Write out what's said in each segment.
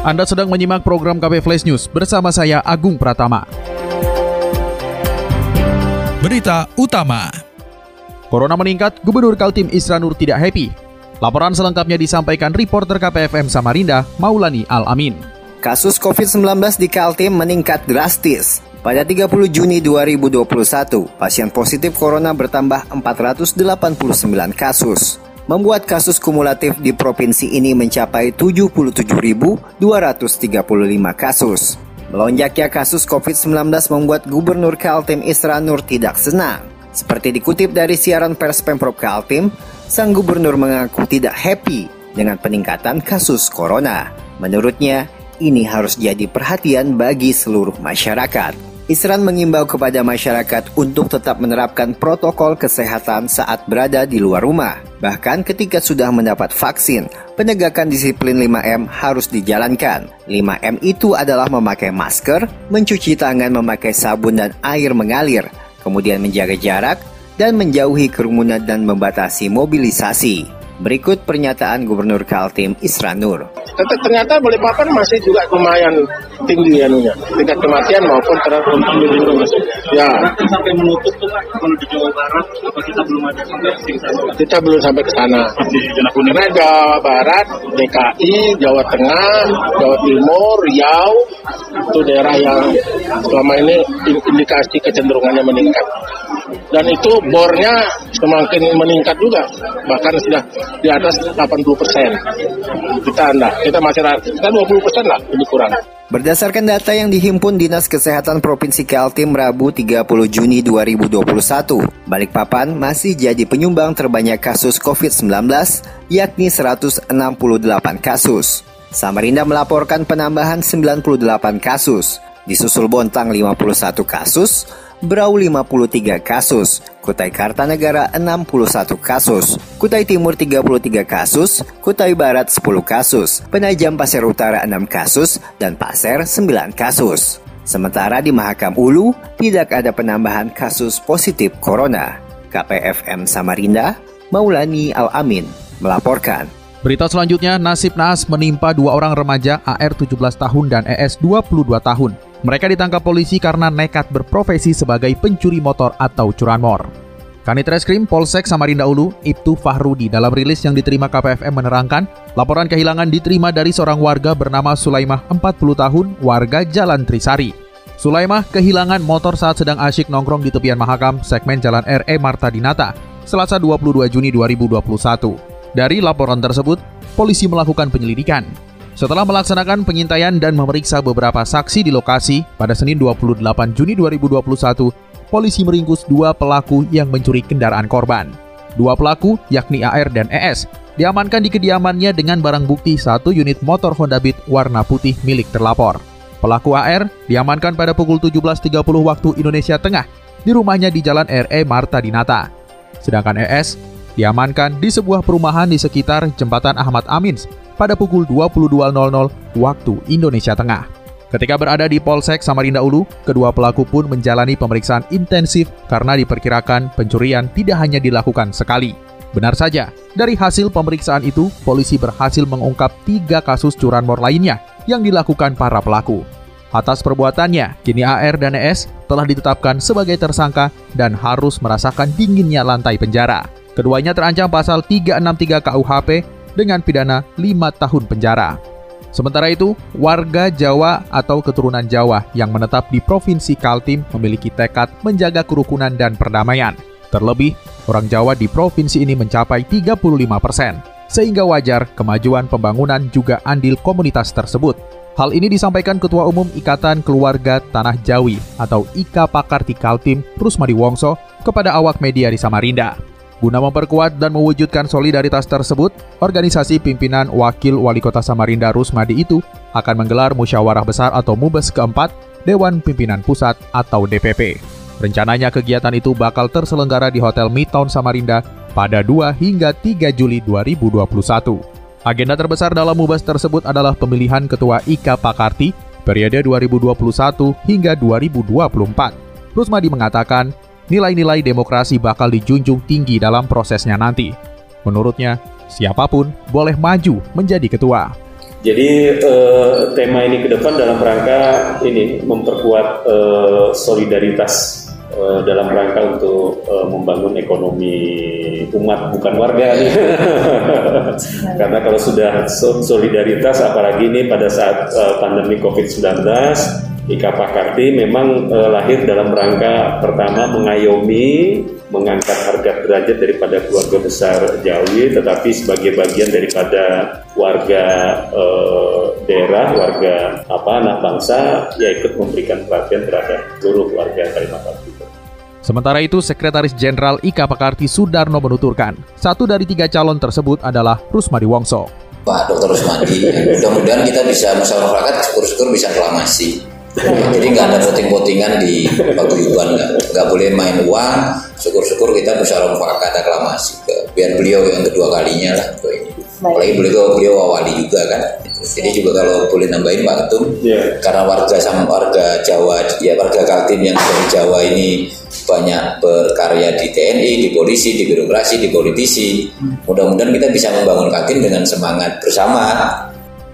Anda sedang menyimak program KP Flash News bersama saya Agung Pratama. Berita utama. Corona meningkat, Gubernur Kaltim Isra Nur tidak happy. Laporan selengkapnya disampaikan reporter KPFM Samarinda, Maulani Al-Amin. Kasus COVID-19 di Kaltim meningkat drastis. Pada 30 Juni 2021, pasien positif corona bertambah 489 kasus membuat kasus kumulatif di provinsi ini mencapai 77.235 kasus. Melonjaknya kasus COVID-19 membuat Gubernur Kaltim Isra Nur tidak senang. Seperti dikutip dari siaran pers Pemprov Kaltim, sang gubernur mengaku tidak happy dengan peningkatan kasus corona. Menurutnya, ini harus jadi perhatian bagi seluruh masyarakat. Isran mengimbau kepada masyarakat untuk tetap menerapkan protokol kesehatan saat berada di luar rumah. Bahkan ketika sudah mendapat vaksin, penegakan disiplin 5M harus dijalankan. 5M itu adalah memakai masker, mencuci tangan memakai sabun dan air mengalir, kemudian menjaga jarak, dan menjauhi kerumunan dan membatasi mobilisasi. Berikut pernyataan Gubernur Kaltim Isra Nur. Ternyata Balikpapan masih juga lumayan tinggi anunya, tingkat kematian maupun terhadap Ya. Sampai menutup tuh menuju Jawa Barat, apa kita belum ada sampai? Kita belum sampai ke sana. Karena Jawa Barat, DKI, Jawa Tengah, Jawa Timur, Riau, itu daerah yang selama ini indikasi kecenderungannya meningkat dan itu bornya semakin meningkat juga bahkan sudah di atas 80 persen. Kita anda kita masih kita 20 persen lah lebih kurang. Berdasarkan data yang dihimpun Dinas Kesehatan Provinsi Kaltim Rabu 30 Juni 2021, Balikpapan masih jadi penyumbang terbanyak kasus COVID-19, yakni 168 kasus. Samarinda melaporkan penambahan 98 kasus, disusul Bontang 51 kasus, Berau 53 kasus, Kutai Kartanegara 61 kasus, Kutai Timur 33 kasus, Kutai Barat 10 kasus, Penajam Pasir Utara 6 kasus, dan Pasir 9 kasus. Sementara di Mahakam Ulu tidak ada penambahan kasus positif corona. KPFM Samarinda, Maulani Al-Amin melaporkan. Berita selanjutnya, nasib naas menimpa dua orang remaja AR 17 tahun dan ES 22 tahun. Mereka ditangkap polisi karena nekat berprofesi sebagai pencuri motor atau curanmor. Kanit Reskrim Polsek Samarinda Ulu, Ibtu Fahrudi dalam rilis yang diterima KPFM menerangkan, laporan kehilangan diterima dari seorang warga bernama Sulaimah 40 tahun, warga Jalan Trisari. Sulaimah kehilangan motor saat sedang asyik nongkrong di tepian Mahakam, segmen Jalan RE Marta Dinata, Selasa 22 Juni 2021. Dari laporan tersebut, polisi melakukan penyelidikan. Setelah melaksanakan pengintaian dan memeriksa beberapa saksi di lokasi, pada Senin 28 Juni 2021, polisi meringkus dua pelaku yang mencuri kendaraan korban. Dua pelaku, yakni AR dan ES, diamankan di kediamannya dengan barang bukti satu unit motor Honda Beat warna putih milik terlapor. Pelaku AR diamankan pada pukul 17.30 waktu Indonesia Tengah di rumahnya di Jalan RE Marta Dinata. Sedangkan ES diamankan di sebuah perumahan di sekitar Jembatan Ahmad Amins pada pukul 22.00 waktu Indonesia Tengah. Ketika berada di Polsek Samarinda Ulu, kedua pelaku pun menjalani pemeriksaan intensif karena diperkirakan pencurian tidak hanya dilakukan sekali. Benar saja, dari hasil pemeriksaan itu, polisi berhasil mengungkap tiga kasus curanmor lainnya yang dilakukan para pelaku. Atas perbuatannya, kini AR dan ES telah ditetapkan sebagai tersangka dan harus merasakan dinginnya lantai penjara. Keduanya terancam pasal 363 KUHP dengan pidana 5 tahun penjara. Sementara itu, warga Jawa atau keturunan Jawa yang menetap di Provinsi Kaltim memiliki tekad menjaga kerukunan dan perdamaian. Terlebih, orang Jawa di provinsi ini mencapai 35 persen, sehingga wajar kemajuan pembangunan juga andil komunitas tersebut. Hal ini disampaikan Ketua Umum Ikatan Keluarga Tanah Jawi atau IKA Pakarti Kaltim, Rusmadi Wongso, kepada awak media di Samarinda. Guna memperkuat dan mewujudkan solidaritas tersebut, organisasi pimpinan Wakil Wali Kota Samarinda Rusmadi itu akan menggelar musyawarah besar atau mubes keempat Dewan Pimpinan Pusat atau DPP. Rencananya kegiatan itu bakal terselenggara di Hotel Midtown Samarinda pada 2 hingga 3 Juli 2021. Agenda terbesar dalam mubes tersebut adalah pemilihan Ketua IKA Pakarti periode 2021 hingga 2024. Rusmadi mengatakan, nilai-nilai demokrasi bakal dijunjung tinggi dalam prosesnya nanti. Menurutnya, siapa pun boleh maju menjadi ketua. Jadi eh, tema ini ke depan dalam rangka ini memperkuat eh, solidaritas Eh, dalam rangka untuk uh, membangun ekonomi umat bukan warga nih. Karena kalau sudah solidaritas apalagi ini pada saat uh, pandemi Covid-19 Ika Pakarti memang uh, lahir dalam rangka pertama mengayomi, mengangkat harga derajat daripada keluarga besar Jawi, tetapi sebagai bagian daripada warga uh, daerah, warga apa anak bangsa, ya ikut memberikan perhatian terhadap seluruh warga Kalimantan Timur. Sementara itu, Sekretaris Jenderal Ika Pakarti Sudarno menuturkan, satu dari tiga calon tersebut adalah Rusmadi Wongso. Pak Dr. Rusmadi, mudah-mudahan kita bisa musyawarah syukur-syukur bisa reklamasi jadi nggak ada voting-votingan di paguyuban nggak nggak boleh main uang. Syukur-syukur kita bisa mufakat aklamasi. Biar beliau yang kedua kalinya lah ke ini. Apalagi beliau beliau awali juga kan. Jadi juga kalau boleh nambahin Pak Ketum, yeah. karena warga sama warga Jawa, ya warga Kaltim yang dari Jawa ini banyak berkarya di TNI, di polisi, di birokrasi, di politisi. Mudah-mudahan kita bisa membangun Kaltim dengan semangat bersama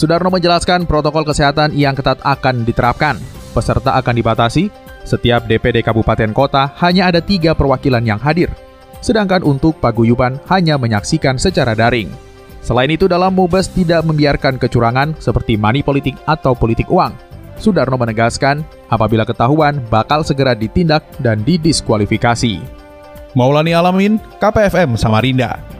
Sudarno menjelaskan protokol kesehatan yang ketat akan diterapkan. Peserta akan dibatasi, setiap DPD Kabupaten Kota hanya ada tiga perwakilan yang hadir, sedangkan untuk paguyuban hanya menyaksikan secara daring. Selain itu, dalam Mubes tidak membiarkan kecurangan seperti money politik atau politik uang. Sudarno menegaskan, apabila ketahuan bakal segera ditindak dan didiskualifikasi. Maulani Alamin, KPFM Samarinda.